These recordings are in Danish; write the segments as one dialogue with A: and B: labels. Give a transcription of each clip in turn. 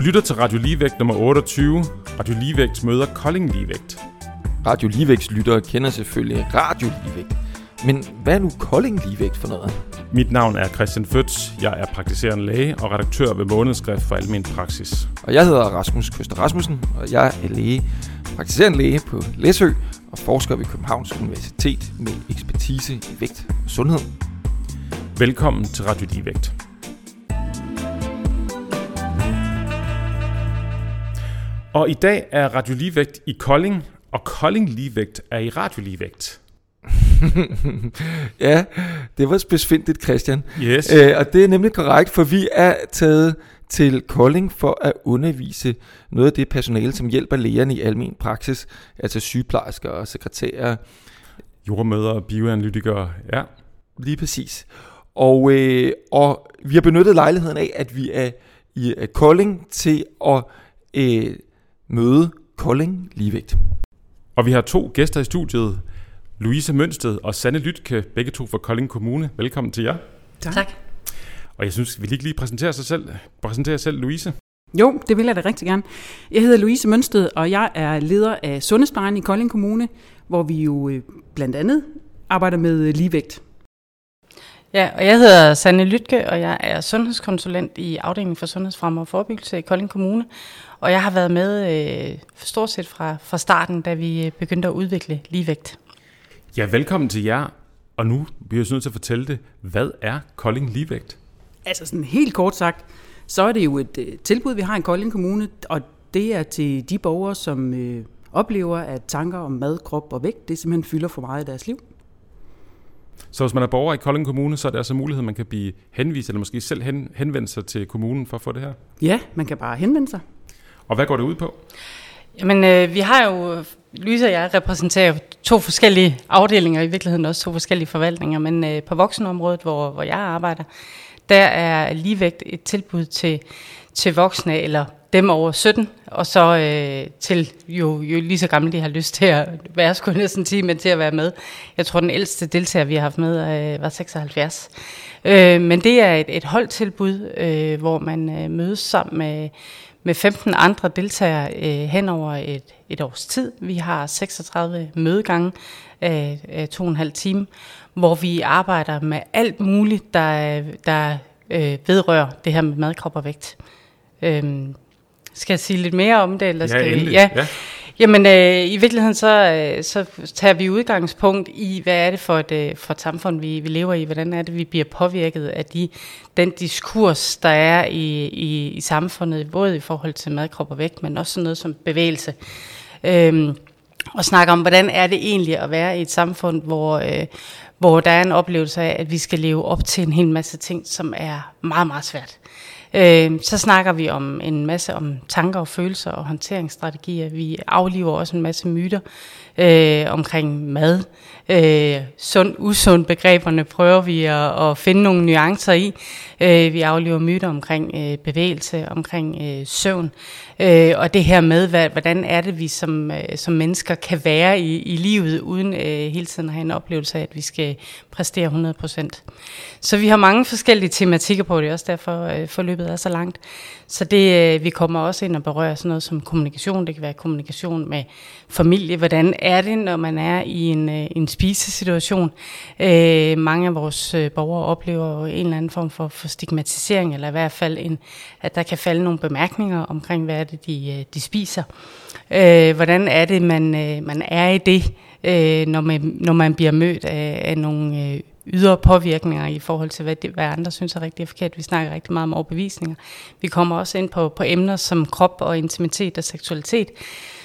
A: Du lytter til Radio Ligevægt nummer 28. Radio Ligevægt møder Kolding Ligevægt.
B: Radio Ligevægts lyttere kender selvfølgelig Radio Ligevægt. Men hvad er nu Kolding Ligevægt for noget?
A: Mit navn er Christian Føtz. Jeg er praktiserende læge og redaktør ved Månedsskrift for Almen Praksis.
B: Og jeg hedder Rasmus Køster Rasmussen, og jeg er læge, praktiserende læge på Læsø og forsker ved Københavns Universitet med ekspertise i vægt og sundhed.
A: Velkommen til Radio Ligevægt. Og i dag er Radio Ligevægt i Kolding, og Kolding Ligevægt er i Radio Ligevægt.
B: ja, det var spidsfindigt, Christian.
A: Yes.
B: Øh, og det er nemlig korrekt, for vi er taget til Kolding for at undervise noget af det personale, som hjælper lægerne i almen praksis, altså sygeplejersker og sekretærer.
A: Jordmøder, bioanalytikere, ja.
B: Lige præcis. Og, øh, og vi har benyttet lejligheden af, at vi er i er Kolding til at øh, møde Kolding Ligevægt.
A: Og vi har to gæster i studiet. Louise Mønsted og Sanne Lytke, begge to fra Kolding Kommune. Velkommen til jer.
C: Tak. tak.
A: Og jeg synes, vi lige lige præsentere sig selv. Præsentere jer selv, Louise.
C: Jo, det vil jeg da rigtig gerne. Jeg hedder Louise Mønsted, og jeg er leder af Sundhedsplejen i Kolding Kommune, hvor vi jo øh, blandt andet arbejder med ligevægt.
D: Ja, og jeg hedder Sanne Lytke, og jeg er sundhedskonsulent i afdelingen for sundhedsfremme og forebyggelse i Kolding Kommune. Og jeg har været med øh, stort set fra, fra starten, da vi øh, begyndte at udvikle ligevægt.
A: Ja, velkommen til jer. Og nu bliver jeg nødt til at fortælle det. Hvad er Kolding Ligevægt?
C: Altså sådan helt kort sagt, så er det jo et øh, tilbud, vi har i Kolding Kommune, og det er til de borgere, som øh, oplever, at tanker om mad, krop og vægt, det simpelthen fylder for meget i deres liv.
A: Så hvis man er borger i Kolding Kommune, så er det altså mulighed, at man kan blive henvist, eller måske selv hen, henvende sig til kommunen for at få det her?
C: Ja, man kan bare henvende sig.
A: Og hvad går det ud på?
D: Jamen, øh, vi har jo, Lyse og jeg repræsenterer to forskellige afdelinger, i virkeligheden også to forskellige forvaltninger, men øh, på voksenområdet, hvor, hvor jeg arbejder, der er ligevægt et tilbud til, til voksne, eller dem over 17, og så øh, til jo, jo lige så gamle de har lyst til at være, skulle jeg næsten sige, men til at være med. Jeg tror, den ældste deltager, vi har haft med, øh, var 76. Øh, men det er et, et holdtilbud, øh, hvor man øh, mødes sammen med, med 15 andre deltagere øh, hen over et, et års tid. Vi har 36 mødegange af, af to og en halv time, hvor vi arbejder med alt muligt, der, der øh, vedrører det her med madkrop og vægt. Øh, skal jeg sige lidt mere om det? Eller skal
A: ja, endelig.
D: Ja. ja. Jamen, øh, i virkeligheden så, øh, så tager vi udgangspunkt i, hvad er det for et, øh, for et samfund, vi, vi lever i? Hvordan er det, vi bliver påvirket af de, den diskurs, der er i, i, i samfundet, både i forhold til mad, krop og vægt, men også sådan noget som bevægelse. Øhm, og snakke om, hvordan er det egentlig at være i et samfund, hvor, øh, hvor der er en oplevelse af, at vi skal leve op til en hel masse ting, som er meget, meget svært. Øh, så snakker vi om en masse om tanker og følelser og håndteringsstrategier. Vi afliver også en masse myter øh, omkring mad. Øh, sund, usund begreberne prøver vi at, at finde nogle nuancer i. Øh, vi afliver myter omkring øh, bevægelse, omkring øh, søvn. Øh, og det her med, hvad, hvordan er det, vi som, øh, som mennesker kan være i, i livet, uden øh, hele tiden at have en oplevelse af, at vi skal præstere 100%. Så vi har mange forskellige tematikker på det, også derfor øh, forløbet er så langt. Så det, øh, vi kommer også ind og berører sådan noget som kommunikation. Det kan være kommunikation med familie. Hvordan er det, når man er i en, øh, en spisesituation? Øh, mange af vores øh, borgere oplever en eller anden form for, for stigmatisering, eller i hvert fald, en, at der kan falde nogle bemærkninger omkring, hvad er det, de, de spiser. Øh, hvordan er det, man, man er i det, øh, når, man, når man bliver mødt af, af nogle øh, ydre påvirkninger i forhold til, hvad, det, hvad andre synes er rigtigt og forkert. Vi snakker rigtig meget om overbevisninger. Vi kommer også ind på, på emner som krop og intimitet og seksualitet,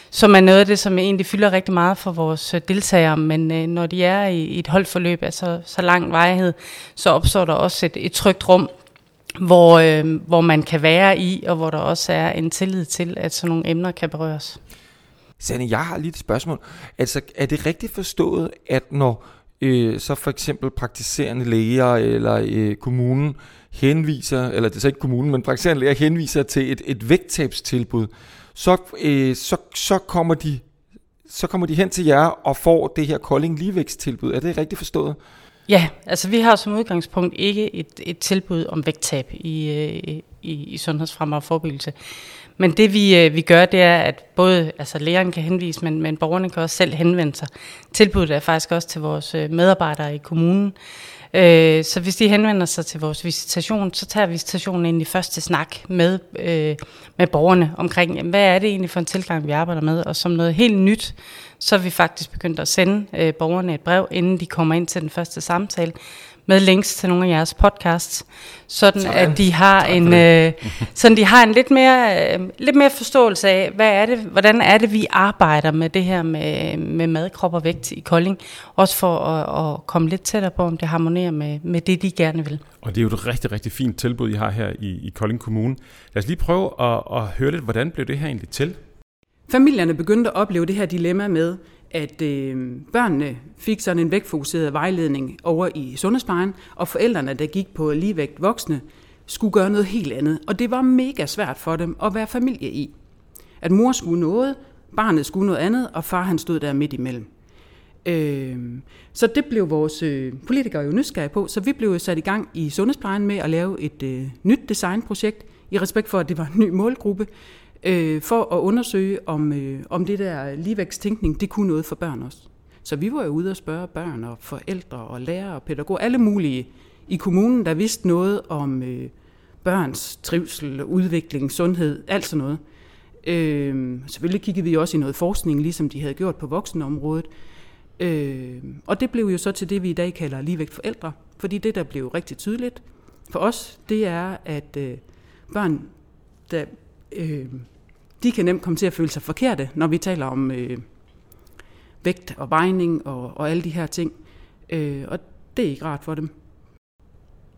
D: som er noget af det, som egentlig fylder rigtig meget for vores øh, deltagere, men øh, når de er i, i et holdforløb af så, så lang vejhed, så opstår der også et, et trygt rum, hvor, øh, hvor man kan være i, og hvor der også er en tillid til, at sådan nogle emner kan berøres.
B: Sanne, jeg har lige et spørgsmål. Altså, er det rigtigt forstået, at når øh, så for eksempel praktiserende læger eller øh, kommunen henviser, eller det er så ikke kommunen, men praktiserende læger henviser til et, et vægttabstilbud, så, øh, så, så, kommer de, så kommer de hen til jer og får det her Kolding ligevægtstilbud. Er det rigtigt forstået?
D: Ja, altså vi har som udgangspunkt ikke et, et tilbud om vægttab i, øh, i, i sundhedsfremme og forebyggelse. Men det vi, øh, vi gør, det er, at både altså læreren kan henvise, men, men borgerne kan også selv henvende sig. Tilbuddet er faktisk også til vores øh, medarbejdere i kommunen. Øh, så hvis de henvender sig til vores visitation, så tager visitationen egentlig først til snak med, øh, med borgerne omkring, jamen, hvad er det egentlig for en tilgang, vi arbejder med. Og som noget helt nyt, så er vi faktisk begyndt at sende øh, borgerne et brev, inden de kommer ind til den første samtale, med links til nogle af jeres podcasts, sådan, sådan. at de har tak en øh, sådan de har en lidt mere øh, lidt mere forståelse af, hvad er det, hvordan er det vi arbejder med det her med med mad, krop og vægt i Kolding, også for at, at komme lidt tættere på om det harmonerer med med det de gerne vil.
A: Og det er jo et rigtig rigtig fint tilbud I har her i i Kolding Kommune. Lad os lige prøve at, at høre lidt hvordan blev det her egentlig til?
C: Familierne begyndte at opleve det her dilemma med at øh, børnene fik sådan en vægtfokuseret vejledning over i sundhedsplejen, og forældrene, der gik på ligevægt voksne, skulle gøre noget helt andet. Og det var mega svært for dem at være familie i. At mor skulle noget, barnet skulle noget andet, og far han stod der midt imellem. Øh, så det blev vores øh, politikere jo nysgerrige på, så vi blev sat i gang i sundhedsplejen med at lave et øh, nyt designprojekt, i respekt for, at det var en ny målgruppe, øh, for at undersøge, om, øh, om det der ligevægtstænkning, det kunne noget for børn også. Så vi var jo ude og spørge børn og forældre og lærere og pædagoger, alle mulige i kommunen, der vidste noget om øh, børns trivsel, udvikling, sundhed, alt sådan noget. Øh, selvfølgelig kiggede vi også i noget forskning, ligesom de havde gjort på voksenområdet. Øh, og det blev jo så til det, vi i dag kalder ligevægt forældre, fordi det, der blev rigtig tydeligt for os, det er, at øh, børn, der øh, de kan nemt komme til at føle sig forkerte, når vi taler om øh, vægt og vejning og, og alle de her ting. Øh, og det er ikke rart for dem.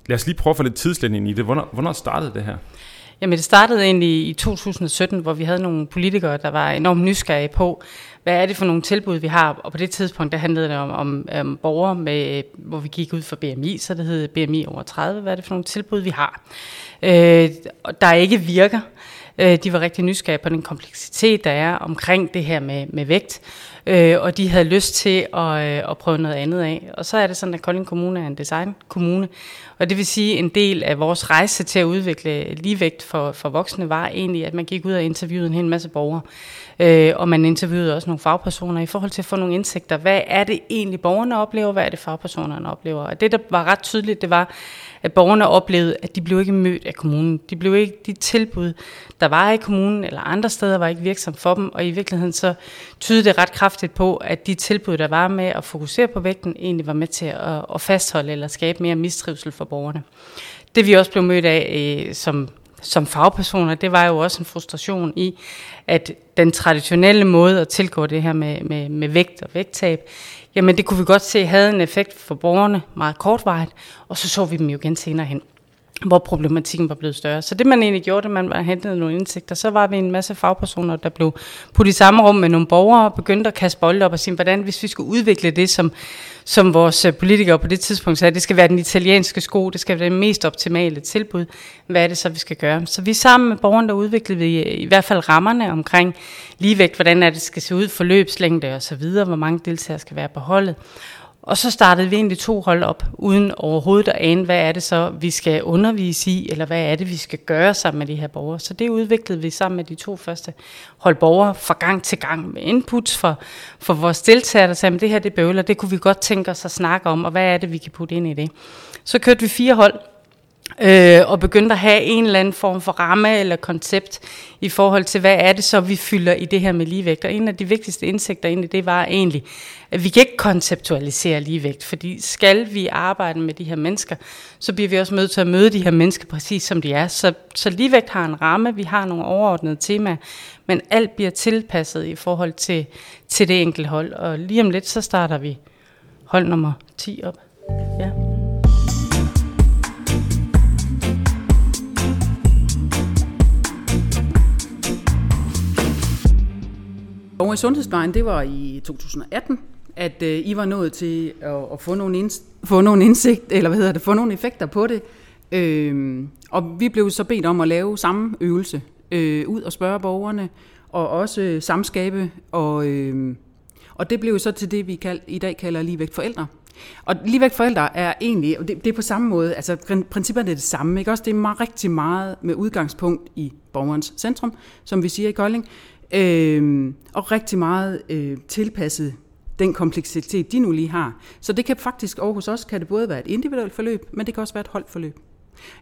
A: Lad os lige prøve at få lidt tidslænding i det. Hvornår, hvornår startede det her?
D: Jamen det startede egentlig i 2017, hvor vi havde nogle politikere, der var enormt nysgerrige på, hvad er det for nogle tilbud, vi har? Og på det tidspunkt, der handlede det om, om, om borgere, med, hvor vi gik ud for BMI, så det hed BMI over 30. Hvad er det for nogle tilbud, vi har? Øh, der ikke virker. Øh, de var rigtig nysgerrige på den kompleksitet, der er omkring det her med, med vægt, øh, og de havde lyst til at, øh, at prøve noget andet af. Og så er det sådan, at Kolding Kommune er en designkommune, og det vil sige, at en del af vores rejse til at udvikle ligevægt for, for voksne var egentlig, at man gik ud og interviewede en hel masse borgere. Øh, og man interviewede også nogle fagpersoner i forhold til at få nogle indsigter. Hvad er det egentlig, borgerne oplever? Hvad er det, fagpersonerne oplever? Og det, der var ret tydeligt, det var, at borgerne oplevede, at de blev ikke mødt af kommunen. De blev ikke de tilbud, der var i kommunen eller andre steder, var ikke virksomt for dem. Og i virkeligheden så tydede det ret kraftigt på, at de tilbud, der var med at fokusere på vægten, egentlig var med til at, at fastholde eller skabe mere mistrivsel for borgerne. Det vi også blev mødt af øh, som som fagpersoner, det var jo også en frustration i, at den traditionelle måde at tilgå det her med, med, med vægt og vægttab, jamen det kunne vi godt se havde en effekt for borgerne meget kortvarigt, og så så vi dem jo igen senere hen hvor problematikken var blevet større. Så det man egentlig gjorde, da man hentede nogle indsigter, så var vi en masse fagpersoner, der blev puttet i samme rum med nogle borgere og begyndte at kaste bolde op og sige, hvordan hvis vi skulle udvikle det, som, som vores øh, politikere på det tidspunkt sagde, det skal være den italienske sko, det skal være det mest optimale tilbud, hvad er det så, vi skal gøre? Så vi sammen med borgerne, der udviklede vi øh, i hvert fald rammerne omkring ligevægt, hvordan er det skal se ud, forløbslængde og så videre, hvor mange deltagere skal være på holdet. Og så startede vi egentlig to hold op, uden overhovedet at ane, hvad er det så, vi skal undervise i, eller hvad er det, vi skal gøre sammen med de her borgere. Så det udviklede vi sammen med de to første hold borgere fra gang til gang med inputs for, for vores deltagere, der sagde, at det her det bøvler, det kunne vi godt tænke os at snakke om, og hvad er det, vi kan putte ind i det. Så kørte vi fire hold, øh, og begyndte at have en eller anden form for ramme eller koncept i forhold til, hvad er det så, vi fylder i det her med ligevægt. Og en af de vigtigste indsigter egentlig, det var egentlig, at vi kan ikke konceptualisere ligevægt, fordi skal vi arbejde med de her mennesker, så bliver vi også nødt til at møde de her mennesker præcis som de er. Så, så ligevægt har en ramme, vi har nogle overordnede temaer, men alt bliver tilpasset i forhold til, til det enkelte hold. Og lige om lidt, så starter vi hold nummer 10 op. Ja.
C: Og i sundhedsplejen, det var i 2018, at øh, I var nået til at, at få, nogle inds- få nogle indsigt, eller hvad hedder det, få nogle effekter på det. Øh, og vi blev så bedt om at lave samme øvelse, øh, ud og spørge borgerne, og også øh, samskabe, og, øh, og det blev så til det, vi kald, i dag kalder ligevægt forældre. Og ligevægt forældre er egentlig, og det, det er på samme måde, altså principperne er det samme, ikke også? Det er meget, rigtig meget med udgangspunkt i borgerens centrum, som vi siger i Kolding, øh, og rigtig meget øh, tilpasset den kompleksitet, de nu lige har. Så det kan faktisk over hos os, kan det både være et individuelt forløb, men det kan også være et holdforløb.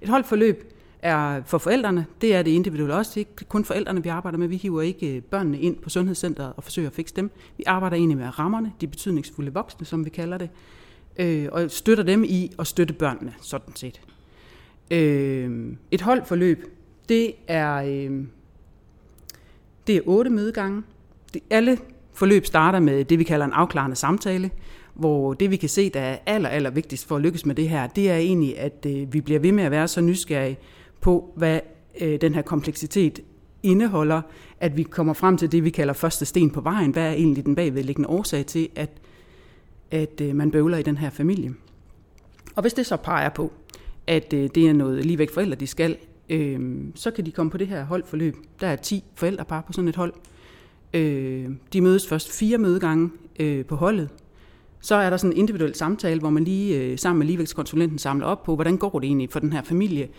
C: Et holdforløb er for forældrene, det er det individuelle også. Det er ikke kun forældrene, vi arbejder med. Vi hiver ikke øh, børnene ind på sundhedscenteret og forsøger at fikse dem. Vi arbejder egentlig med rammerne, de betydningsfulde voksne, som vi kalder det, øh, og støtter dem i at støtte børnene, sådan set. Øh, et holdforløb, det er, øh, det er otte mødegange. Det, alle forløb starter med det, vi kalder en afklarende samtale, hvor det, vi kan se, der er aller, aller vigtigst for at lykkes med det her, det er egentlig, at øh, vi bliver ved med at være så nysgerrige på, hvad øh, den her kompleksitet indeholder, at vi kommer frem til det, vi kalder første sten på vejen. Hvad er egentlig den bagvedliggende årsag til, at, at øh, man bøvler i den her familie? Og hvis det så peger på, at øh, det er noget lige væk forældre, de skal, øh, så kan de komme på det her holdforløb. Der er 10 forældrepar på sådan et hold. Øh, de mødes først fire mødegange øh, på holdet. Så er der sådan en individuel samtale, hvor man lige øh, sammen med ligevægtskonsulenten samler op på, hvordan går det egentlig for den her familie?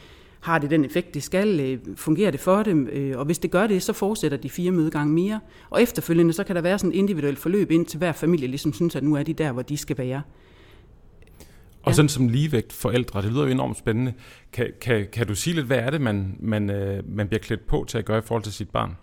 C: Har det den effekt, det skal? Øh, fungerer det for dem? Øh, og hvis det gør det, så fortsætter de fire mødegange mere. Og efterfølgende, så kan der være sådan et individuelt forløb ind til hver familie, ligesom synes, at nu er de der, hvor de skal være.
A: Og sådan som ligevægt forældre, det lyder jo enormt spændende. Kan, kan, kan du sige lidt, hvad er det, man, man, øh, man bliver klædt på til at gøre i forhold til sit barn?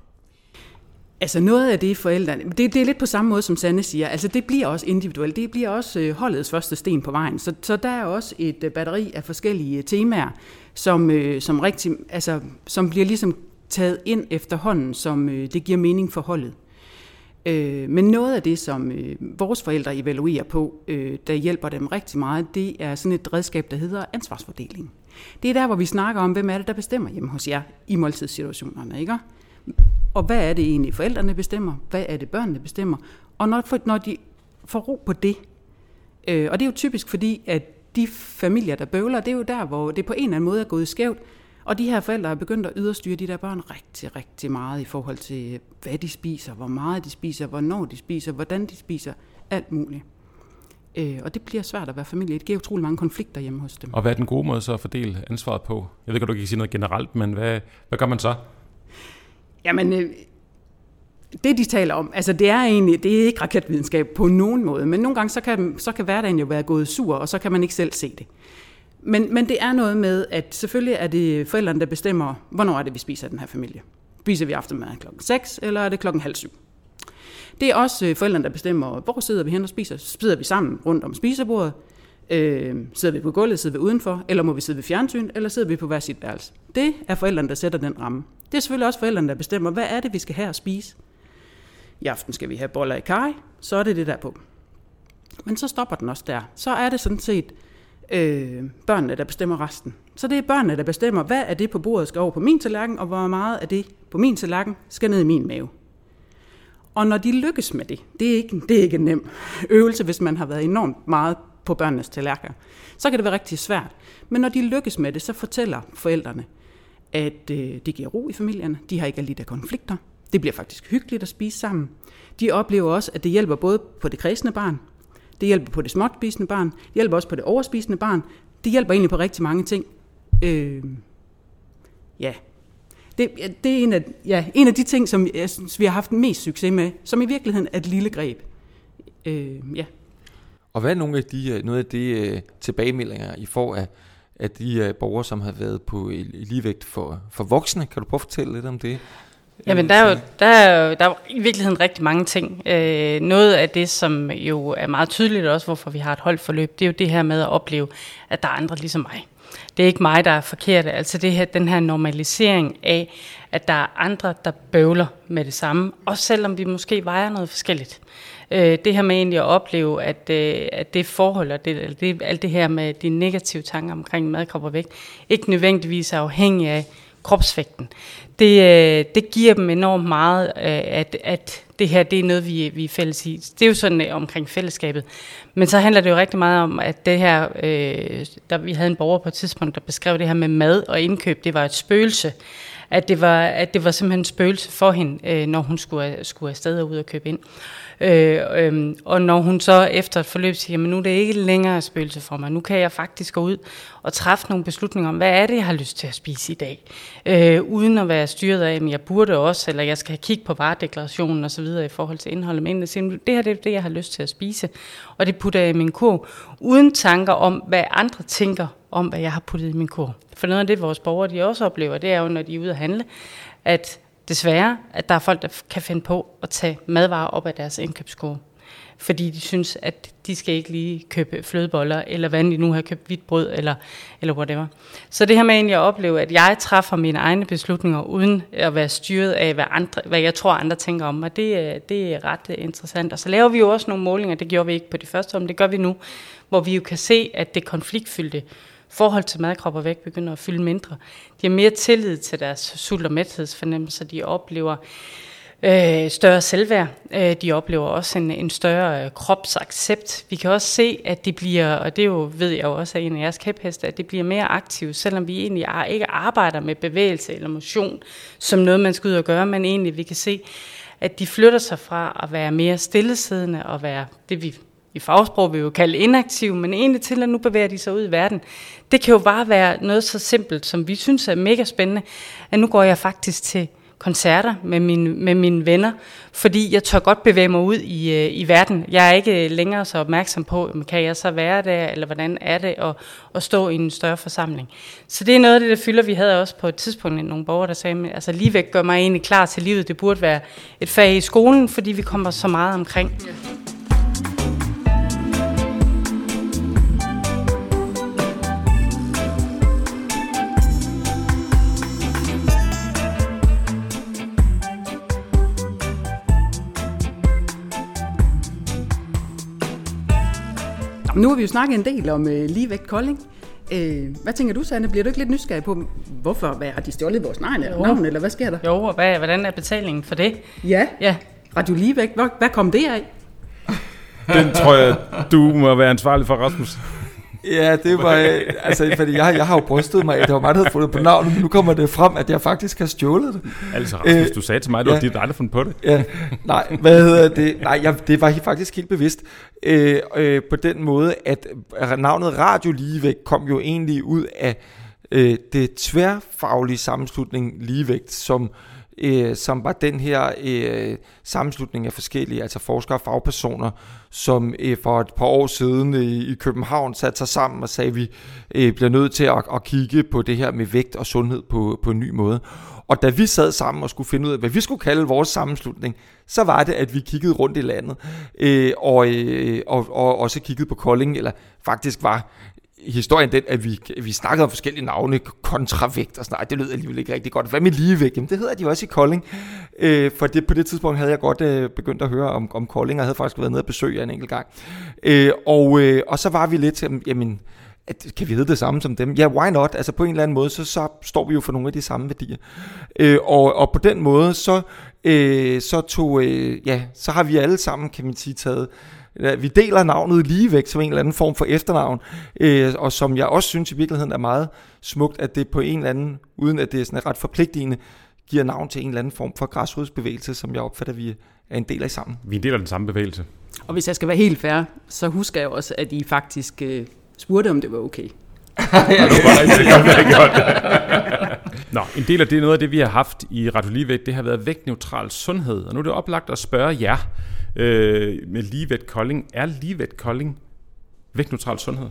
C: Altså noget af det forældrene, det, det er lidt på samme måde som Sanne siger, altså det bliver også individuelt, det bliver også øh, holdets første sten på vejen, så, så der er også et øh, batteri af forskellige temaer, som, som, rigtig, altså, som bliver ligesom taget ind efterhånden, som det giver mening for holdet. Øh, Men noget af det, som øh, vores forældre evaluerer på, øh, der hjælper dem rigtig meget, det er sådan et redskab, der hedder ansvarsfordeling. Det er der, hvor vi snakker om, hvem er det, der bestemmer hjemme hos jer i måltidssituationerne, ikke? Og hvad er det egentlig, forældrene bestemmer? Hvad er det, børnene bestemmer? Og når, når de får ro på det, øh, og det er jo typisk fordi, at de familier, der bøvler, det er jo der, hvor det på en eller anden måde er gået skævt, og de her forældre har begyndt at yderstyre de der børn rigtig, rigtig meget i forhold til, hvad de spiser, hvor meget de spiser, hvornår de spiser, hvordan de spiser, alt muligt. Øh, og det bliver svært at være familie. Det giver utrolig mange konflikter hjemme hos dem.
A: Og hvad er den gode måde så at fordele ansvaret på? Jeg ved godt, du kan sige noget generelt, men hvad, hvad gør man så?
C: Jamen, øh, det de taler om, altså det er egentlig, det er ikke raketvidenskab på nogen måde, men nogle gange så kan, så kan hverdagen jo være gået sur, og så kan man ikke selv se det. Men, men det er noget med, at selvfølgelig er det forældrene, der bestemmer, hvornår er det, vi spiser den her familie. Spiser vi aftenmad klokken 6, eller er det klokken halv syv? Det er også øh, forældrene, der bestemmer, hvor sidder vi hen og spiser. Sidder vi sammen rundt om spisebordet? Øh, sidder vi på gulvet, sidder vi udenfor? Eller må vi sidde ved fjernsyn? Eller sidder vi på hver sit værelse? Det er forældrene, der sætter den ramme. Det er selvfølgelig også forældrene, der bestemmer, hvad er det, vi skal have at spise. I aften skal vi have boller i kaj, så er det det der på. Men så stopper den også der. Så er det sådan set øh, børnene, der bestemmer resten. Så det er børnene, der bestemmer, hvad er det på bordet skal over på min tallerken, og hvor meget af det på min tallerken skal ned i min mave. Og når de lykkes med det, det er ikke, det er ikke en nem øvelse, hvis man har været enormt meget på børnenes tallerkener, så kan det være rigtig svært. Men når de lykkes med det, så fortæller forældrene, at øh, det giver ro i familierne. De har ikke alle de der konflikter. Det bliver faktisk hyggeligt at spise sammen. De oplever også, at det hjælper både på det kredsende barn, det hjælper på det småtspisende barn, det hjælper også på det overspisende barn. Det hjælper egentlig på rigtig mange ting. Øh, ja, det, det er en af, ja, en af de ting, som jeg synes, vi har haft mest succes med, som i virkeligheden er et lille greb. Øh, ja.
B: Og hvad er nogle af de, øh, noget af de uh, øh, tilbagemeldinger, I får af, af de uh, borgere, som har været på ligevægt for, for voksne? Kan du prøve at fortælle lidt om det?
D: Jamen, der er, jo, der, er jo, der er jo i virkeligheden rigtig mange ting. Øh, noget af det, som jo er meget tydeligt også, hvorfor vi har et holdforløb, det er jo det her med at opleve, at der er andre ligesom mig. Det er ikke mig, der er forkert. Altså det her, den her normalisering af, at der er andre, der bøvler med det samme, også selvom vi måske vejer noget forskelligt. Øh, det her med egentlig at opleve, at, øh, at det forhold, og det, det, alt det her med de negative tanker omkring madkrop og vægt, ikke nødvendigvis er afhængig af kropsvægten. Det, øh, det giver dem enormt meget, øh, at, at det her det er noget, vi, vi er fælles i. Det er jo sådan øh, omkring fællesskabet. Men så handler det jo rigtig meget om, at det her, øh, der, vi havde en borger på et tidspunkt, der beskrev det her med mad og indkøb, det var et spøgelse at det var, at det var simpelthen en spøgelse for hende, øh, når hun skulle, skulle afsted og ud og købe ind. Øh, øh, og når hun så efter et forløb siger, men nu er det ikke længere et spøgelse for mig, nu kan jeg faktisk gå ud og træffe nogle beslutninger om, hvad er det, jeg har lyst til at spise i dag, øh, uden at være styret af, at jeg burde også, eller jeg skal kigge på varedeklarationen osv. i forhold til indholdet, men siger, det her det er det, jeg har lyst til at spise, og det putter jeg i min kurv, uden tanker om, hvad andre tænker om, hvad jeg har puttet i min kur. For noget af det, vores borgere de også oplever, det er jo, når de er ude at handle, at desværre, at der er folk, der kan finde på at tage madvarer op af deres indkøbskurve. Fordi de synes, at de skal ikke lige købe flødeboller, eller hvad de nu har købt hvidt brød, eller, eller whatever. Så det her med egentlig at opleve, at jeg træffer mine egne beslutninger, uden at være styret af, hvad, andre, hvad jeg tror, andre tænker om mig, det, øh, det er ret interessant. Og så laver vi jo også nogle målinger, det gjorde vi ikke på det første om, det gør vi nu, hvor vi jo kan se, at det konfliktfyldte forhold til madkrop og vægt begynder at fylde mindre. De har mere tillid til deres sult- og mæthedsfornemmelser. De oplever øh, større selvværd. Øh, de oplever også en, en større øh, kropsaccept. Vi kan også se, at de bliver, og det jo, ved jeg jo også af en af jeres kæpheste, at det bliver mere aktive, selvom vi egentlig ikke arbejder med bevægelse eller motion som noget, man skal ud og gøre, men egentlig vi kan se, at de flytter sig fra at være mere stillesiddende og være det, vi i fagsprog vil jo kalde inaktiv, men egentlig til, at nu bevæger de sig ud i verden. Det kan jo bare være noget så simpelt, som vi synes er mega spændende, at nu går jeg faktisk til koncerter med, mine, med mine venner, fordi jeg tør godt bevæge mig ud i, øh, i verden. Jeg er ikke længere så opmærksom på, kan jeg så være der, eller hvordan er det at, at stå i en større forsamling. Så det er noget af det, der fylder. Vi havde også på et tidspunkt nogle borgere, der sagde, altså ligevæk gør mig egentlig klar til livet. Det burde være et fag i skolen, fordi vi kommer så meget omkring. Ja.
C: Nu har vi jo snakket en del om øh, ligevægt Kolding. Øh, hvad tænker du, Sanne? Bliver du ikke lidt nysgerrig på, hvorfor hvad, har de stjålet vores navn, eller, navn, eller hvad sker der?
D: Jo, og hvad, hvordan er betalingen for det?
C: Ja, ja. Radio Ligevægt, hvad, hvad kom det af?
A: Den tror jeg, du må være ansvarlig for, Rasmus.
B: Ja, det var, altså, fordi jeg, jeg har jo brystet mig, det var mig, der havde fundet på navnet, men nu kommer det frem, at jeg faktisk har stjålet det.
A: Altså, Rasmus, øh, du sagde til mig, at du ja, havde aldrig fundet på det.
B: Ja, nej, hvad hedder det? Nej, jeg, det var faktisk helt bevidst øh, øh, på den måde, at navnet Radio Ligevægt kom jo egentlig ud af øh, det tværfaglige sammenslutning Ligevægt, som øh, Øh, som var den her øh, sammenslutning af forskellige, altså forskere og fagpersoner, som øh, for et par år siden øh, i København satte sig sammen og sagde, at vi øh, bliver nødt til at, at kigge på det her med vægt og sundhed på, på en ny måde. Og da vi sad sammen og skulle finde ud af, hvad vi skulle kalde vores sammenslutning, så var det, at vi kiggede rundt i landet, øh, og, øh, og, og også kiggede på Kolding, eller faktisk var historien den, at vi, vi snakkede om forskellige navne, kontravægt og sådan noget. Det lød alligevel ikke rigtig godt. Hvad med ligevægt? Jamen, det hedder de også i Kolding. Øh, for det, på det tidspunkt havde jeg godt øh, begyndt at høre om, om Kolding, og havde faktisk været nede og besøge en enkelt gang. Øh, og, øh, og så var vi lidt, jamen, at, kan vi hedde det samme som dem? Ja, why not? Altså på en eller anden måde, så, så står vi jo for nogle af de samme værdier. Øh, og, og på den måde, så, øh, så, tog, øh, ja, så har vi alle sammen, kan man sige, taget vi deler navnet ligevægt som en eller anden form for efternavn, øh, og som jeg også synes i virkeligheden er meget smukt, at det på en eller anden, uden at det er sådan ret forpligtende, giver navn til en eller anden form for græsrodsbevægelse, som jeg opfatter, vi er en del af sammen.
A: Vi er en del af den samme bevægelse.
C: Og hvis jeg skal være helt fair, så husker jeg også, at I faktisk øh, spurgte, om det var okay.
A: ja, det var rigtig godt, godt. Nå, en del af det, noget af det, vi har haft i Radio Ligevægt, det har været vægtneutral sundhed. Og nu er det oplagt at spørge jer, øh, med ligevægt Kolding. Er ligevægt Kolding vægtneutral sundhed?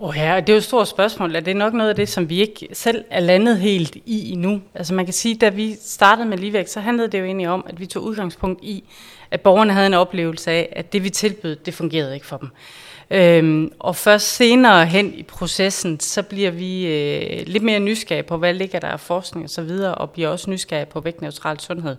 D: Oh ja, det er jo et stort spørgsmål, det er nok noget af det, som vi ikke selv er landet helt i endnu. Altså man kan sige, da vi startede med ligevægt, så handlede det jo egentlig om, at vi tog udgangspunkt i, at borgerne havde en oplevelse af, at det vi tilbød, det fungerede ikke for dem. Øhm, og først senere hen i processen, så bliver vi øh, lidt mere nysgerrige på, hvad ligger der af forskning og så videre, og bliver også nysgerrige på vægtneutral sundhed.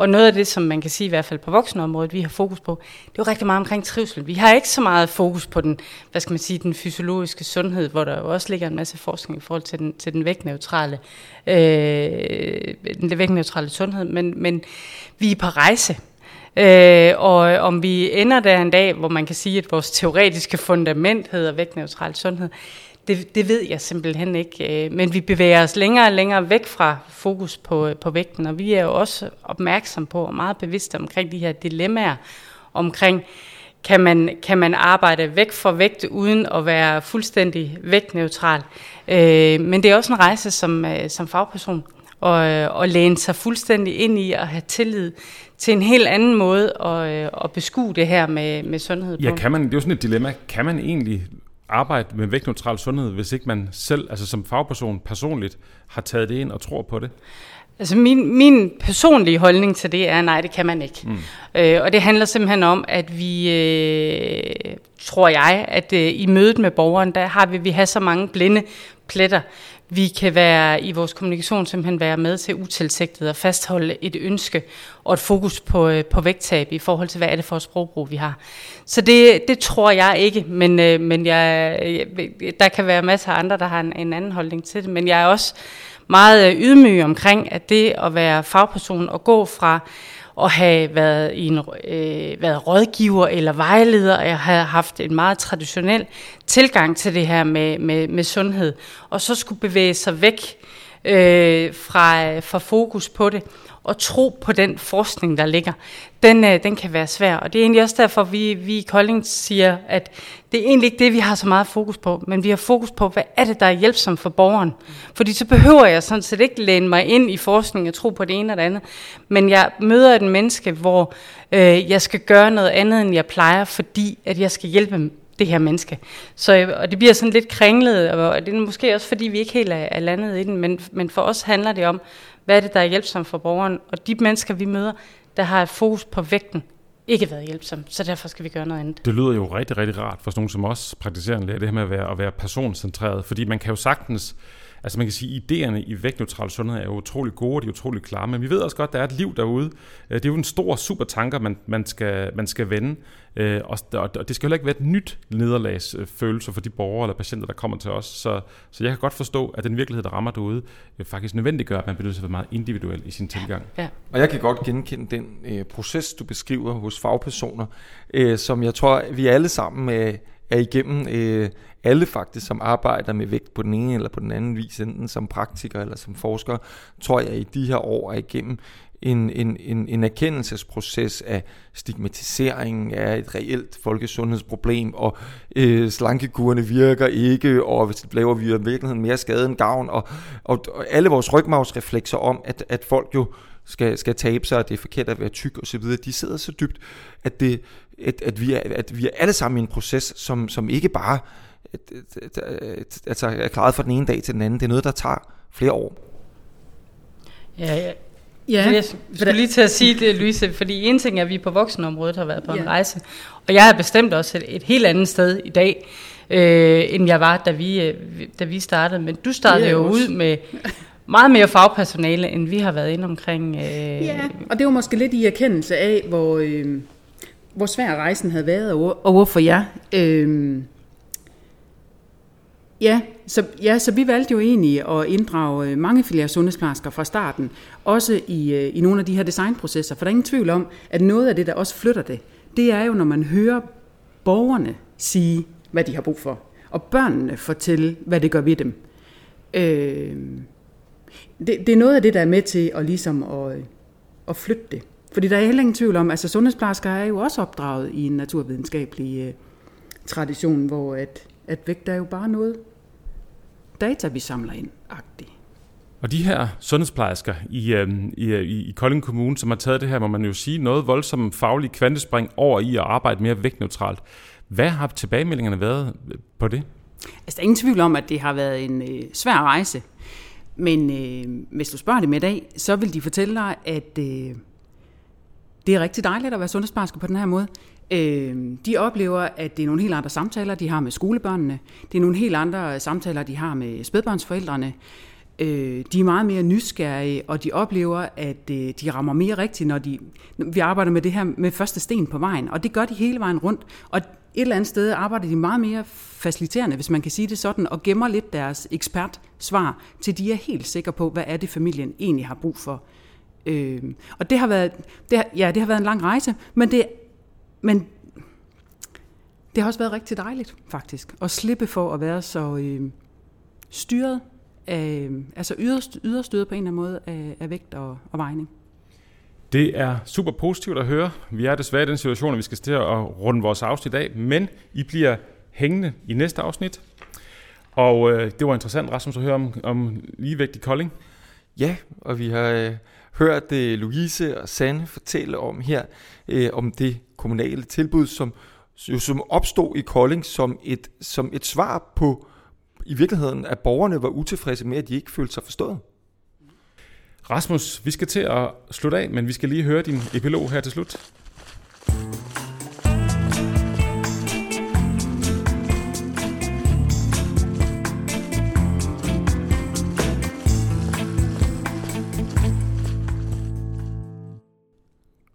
D: Og noget af det, som man kan sige i hvert fald på voksenområdet, vi har fokus på, det er jo rigtig meget omkring trivsel. Vi har ikke så meget fokus på den, hvad skal man sige, den fysiologiske sundhed, hvor der jo også ligger en masse forskning i forhold til den, til den vægtneutrale, øh, den vægtneutrale sundhed, men, men vi er på rejse. Øh, og om vi ender der en dag, hvor man kan sige, at vores teoretiske fundament hedder vægtneutral sundhed, det, det ved jeg simpelthen ikke. Øh, men vi bevæger os længere og længere væk fra fokus på, øh, på vægten, og vi er jo også opmærksom på og meget bevidste omkring de her dilemmaer omkring, kan man, kan man arbejde væk fra vægt uden at være fuldstændig vægtneutral. Øh, men det er også en rejse som, som fagperson og, og læne sig fuldstændig ind i at have tillid til en helt anden måde at, at beskue det her med, med sundhed på.
A: Ja, kan man, det er jo sådan et dilemma. Kan man egentlig arbejde med vægtneutral sundhed, hvis ikke man selv, altså som fagperson personligt, har taget det ind og tror på det?
D: Altså min, min personlige holdning til det er, nej, det kan man ikke. Mm. Øh, og det handler simpelthen om, at vi, øh, tror jeg, at øh, i mødet med borgeren, der har vi, vi har så mange blinde pletter. Vi kan være i vores kommunikation simpelthen være med til utilsigtet at fastholde et ønske og et fokus på, øh, på vægttab i forhold til, hvad er det for et sprogbrug, vi har. Så det, det tror jeg ikke, men, øh, men jeg, øh, der kan være masser af andre, der har en, en anden holdning til det. Men jeg er også meget ydmyg omkring, at det at være fagperson og gå fra at have været, i en, øh, været rådgiver eller vejleder, og jeg havde haft en meget traditionel tilgang til det her med, med, med sundhed, og så skulle bevæge sig væk øh, fra, øh, fra fokus på det og tro på den forskning, der ligger, den, øh, den kan være svær. Og det er egentlig også derfor, vi, vi i Kolding siger, at det er egentlig ikke det, vi har så meget fokus på, men vi har fokus på, hvad er det, der er hjælpsomt for borgeren. Fordi så behøver jeg sådan set ikke læne mig ind i forskning og tro på det ene og det andet, men jeg møder et menneske, hvor øh, jeg skal gøre noget andet, end jeg plejer, fordi at jeg skal hjælpe det her menneske. Så, og det bliver sådan lidt kringlet, og det er måske også, fordi vi ikke helt er, er landet i den, men, men for os handler det om, hvad er det, der er hjælpsomt for borgeren? Og de mennesker, vi møder, der har et fokus på vægten, ikke været hjælpsom, så derfor skal vi gøre noget andet.
A: Det lyder jo rigtig, rigtig rart for sådan nogen som os praktiserende læger, det her med at være, at være personcentreret, fordi man kan jo sagtens Altså man kan sige, at idéerne i vægtneutral sundhed er utrolig gode, de er utrolig klare, men vi ved også godt, at der er et liv derude. Øh, det er jo en stor supertanker, man, man, skal, man skal vende, øh, og, og det skal heller ikke være et nyt nederlagsfølelse for de borgere eller patienter, der kommer til os. Så, så jeg kan godt forstå, at den virkelighed, der rammer derude, øh, faktisk nødvendiggør, at man bliver nødt til at være meget individuel i sin tilgang.
B: Ja. Og jeg kan godt genkende den øh, proces, du beskriver hos fagpersoner, øh, som jeg tror, vi alle sammen øh, er igennem øh, alle faktisk, som arbejder med vægt på den ene eller på den anden vis, enten som praktiker eller som forsker, tror jeg i de her år er igennem en, en, en, en erkendelsesproces af stigmatisering af et reelt folkesundhedsproblem, og øh, slankekurene virker ikke, og hvis det laver vi i virkeligheden mere skade end gavn, og, og, og alle vores rygmavsreflekser om, at, at folk jo skal, skal tabe sig, og det er forkert at være tyk osv., de sidder så dybt, at, det, at, at, vi er, at vi er alle sammen i en proces, som, som ikke bare altså er klaret fra den ene dag til den anden. Det er noget, der tager flere år.
D: Ja, ja. Ja. Jeg skulle lige til at sige det, Louise, fordi en ting er, at vi på voksenområdet har været på ja. en rejse, og jeg er bestemt også et, et helt andet sted i dag, øh, end jeg var, da vi, øh, da vi startede. Men du startede jo også. ud med meget mere fagpersonale, end vi har været inde omkring. Øh...
C: Ja, og det var måske lidt i erkendelse af, hvor, øh, hvor svær rejsen havde været over, for jer. Øh, Ja så, ja, så vi valgte jo egentlig at inddrage øh, mange flere sundhedsplejersker fra starten, også i, øh, i nogle af de her designprocesser, for der er ingen tvivl om, at noget af det, der også flytter det, det er jo, når man hører borgerne sige, hvad de har brug for, og børnene fortælle, hvad det gør ved dem. Øh, det, det er noget af det, der er med til at, ligesom at, øh, at flytte det. Fordi der er heller ingen tvivl om, altså sundhedsplejersker er jo også opdraget i en naturvidenskabelig uh, tradition, hvor at, at vægt er jo bare noget, data, vi samler ind. -agtig.
A: Og de her sundhedsplejersker i, øh, i, i, i Kolding Kommune, som har taget det her, må man jo sige, noget voldsomt faglig kvantespring over i at arbejde mere vægtneutralt. Hvad har tilbagemeldingerne været på det?
C: Altså, der er ingen tvivl om, at det har været en øh, svær rejse. Men øh, hvis du spørger dem i dag, så vil de fortælle dig, at øh, det er rigtig dejligt at være sundhedsplejerske på den her måde. Øh, de oplever, at det er nogle helt andre samtaler, de har med skolebørnene. Det er nogle helt andre samtaler, de har med spædbørnsforældrene. Øh, de er meget mere nysgerrige, og de oplever, at øh, de rammer mere rigtigt, når de... Vi arbejder med det her med første sten på vejen, og det gør de hele vejen rundt. Og et eller andet sted arbejder de meget mere faciliterende, hvis man kan sige det sådan, og gemmer lidt deres ekspertsvar, til de er helt sikre på, hvad er det familien egentlig har brug for. Øh, og det har været, det har, ja, det har været en lang rejse, men det men Det har også været rigtig dejligt, faktisk, at slippe for at være så øh, styret af, altså yderstyret på en eller anden måde af, af vægt og, og vejning.
A: Det er super positivt at høre. Vi er desværre i den situation, at vi skal til at runde vores afsnit af, men I bliver hængende i næste afsnit. Og øh, det var interessant, Rasmus, at høre om, om ligevægt i Kolding.
B: Ja, og vi har øh, hørt Louise og Sanne fortælle om her, øh, om det kommunale tilbud, som, jo, som opstod i Kolding som et, som et svar på, i virkeligheden, at borgerne var utilfredse med, at de ikke følte sig forstået.
A: Rasmus, vi skal til at slutte af, men vi skal lige høre din epilog her til slut.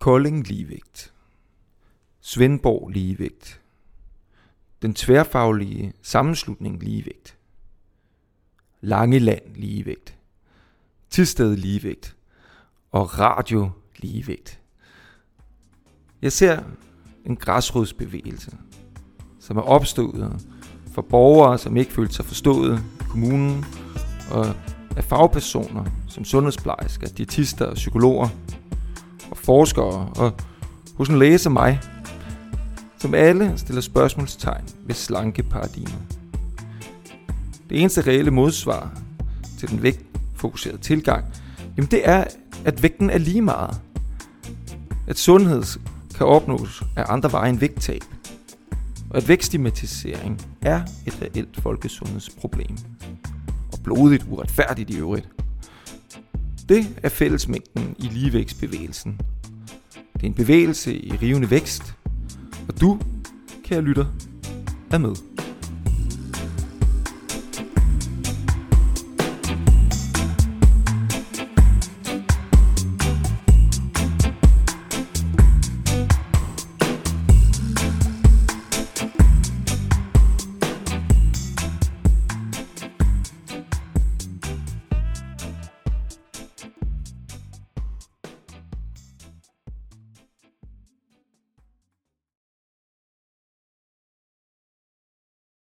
B: Kolding ligevægt. Svendborg ligevægt. Den tværfaglige sammenslutning ligevægt. Langeland ligevægt. Tisted ligevægt. Og radio ligevægt. Jeg ser en græsrodsbevægelse, som er opstået for borgere, som ikke følte sig forstået i kommunen, og af fagpersoner som sundhedsplejersker, diætister og psykologer – og forskere og hos en læge som mig, som alle stiller spørgsmålstegn ved slankeparadigmet. Det eneste reelle modsvar til den vægtfokuserede tilgang, jamen det er, at vægten er lige meget. At sundhed kan opnås af andre veje end vægttab. Og at vækststigmatisering er et reelt folkesundhedsproblem. Og blodigt uretfærdigt i øvrigt. Det er fællesmængden i ligevægtsbevægelsen. Det er en bevægelse i rivende vækst, og du, kære lytter, er med.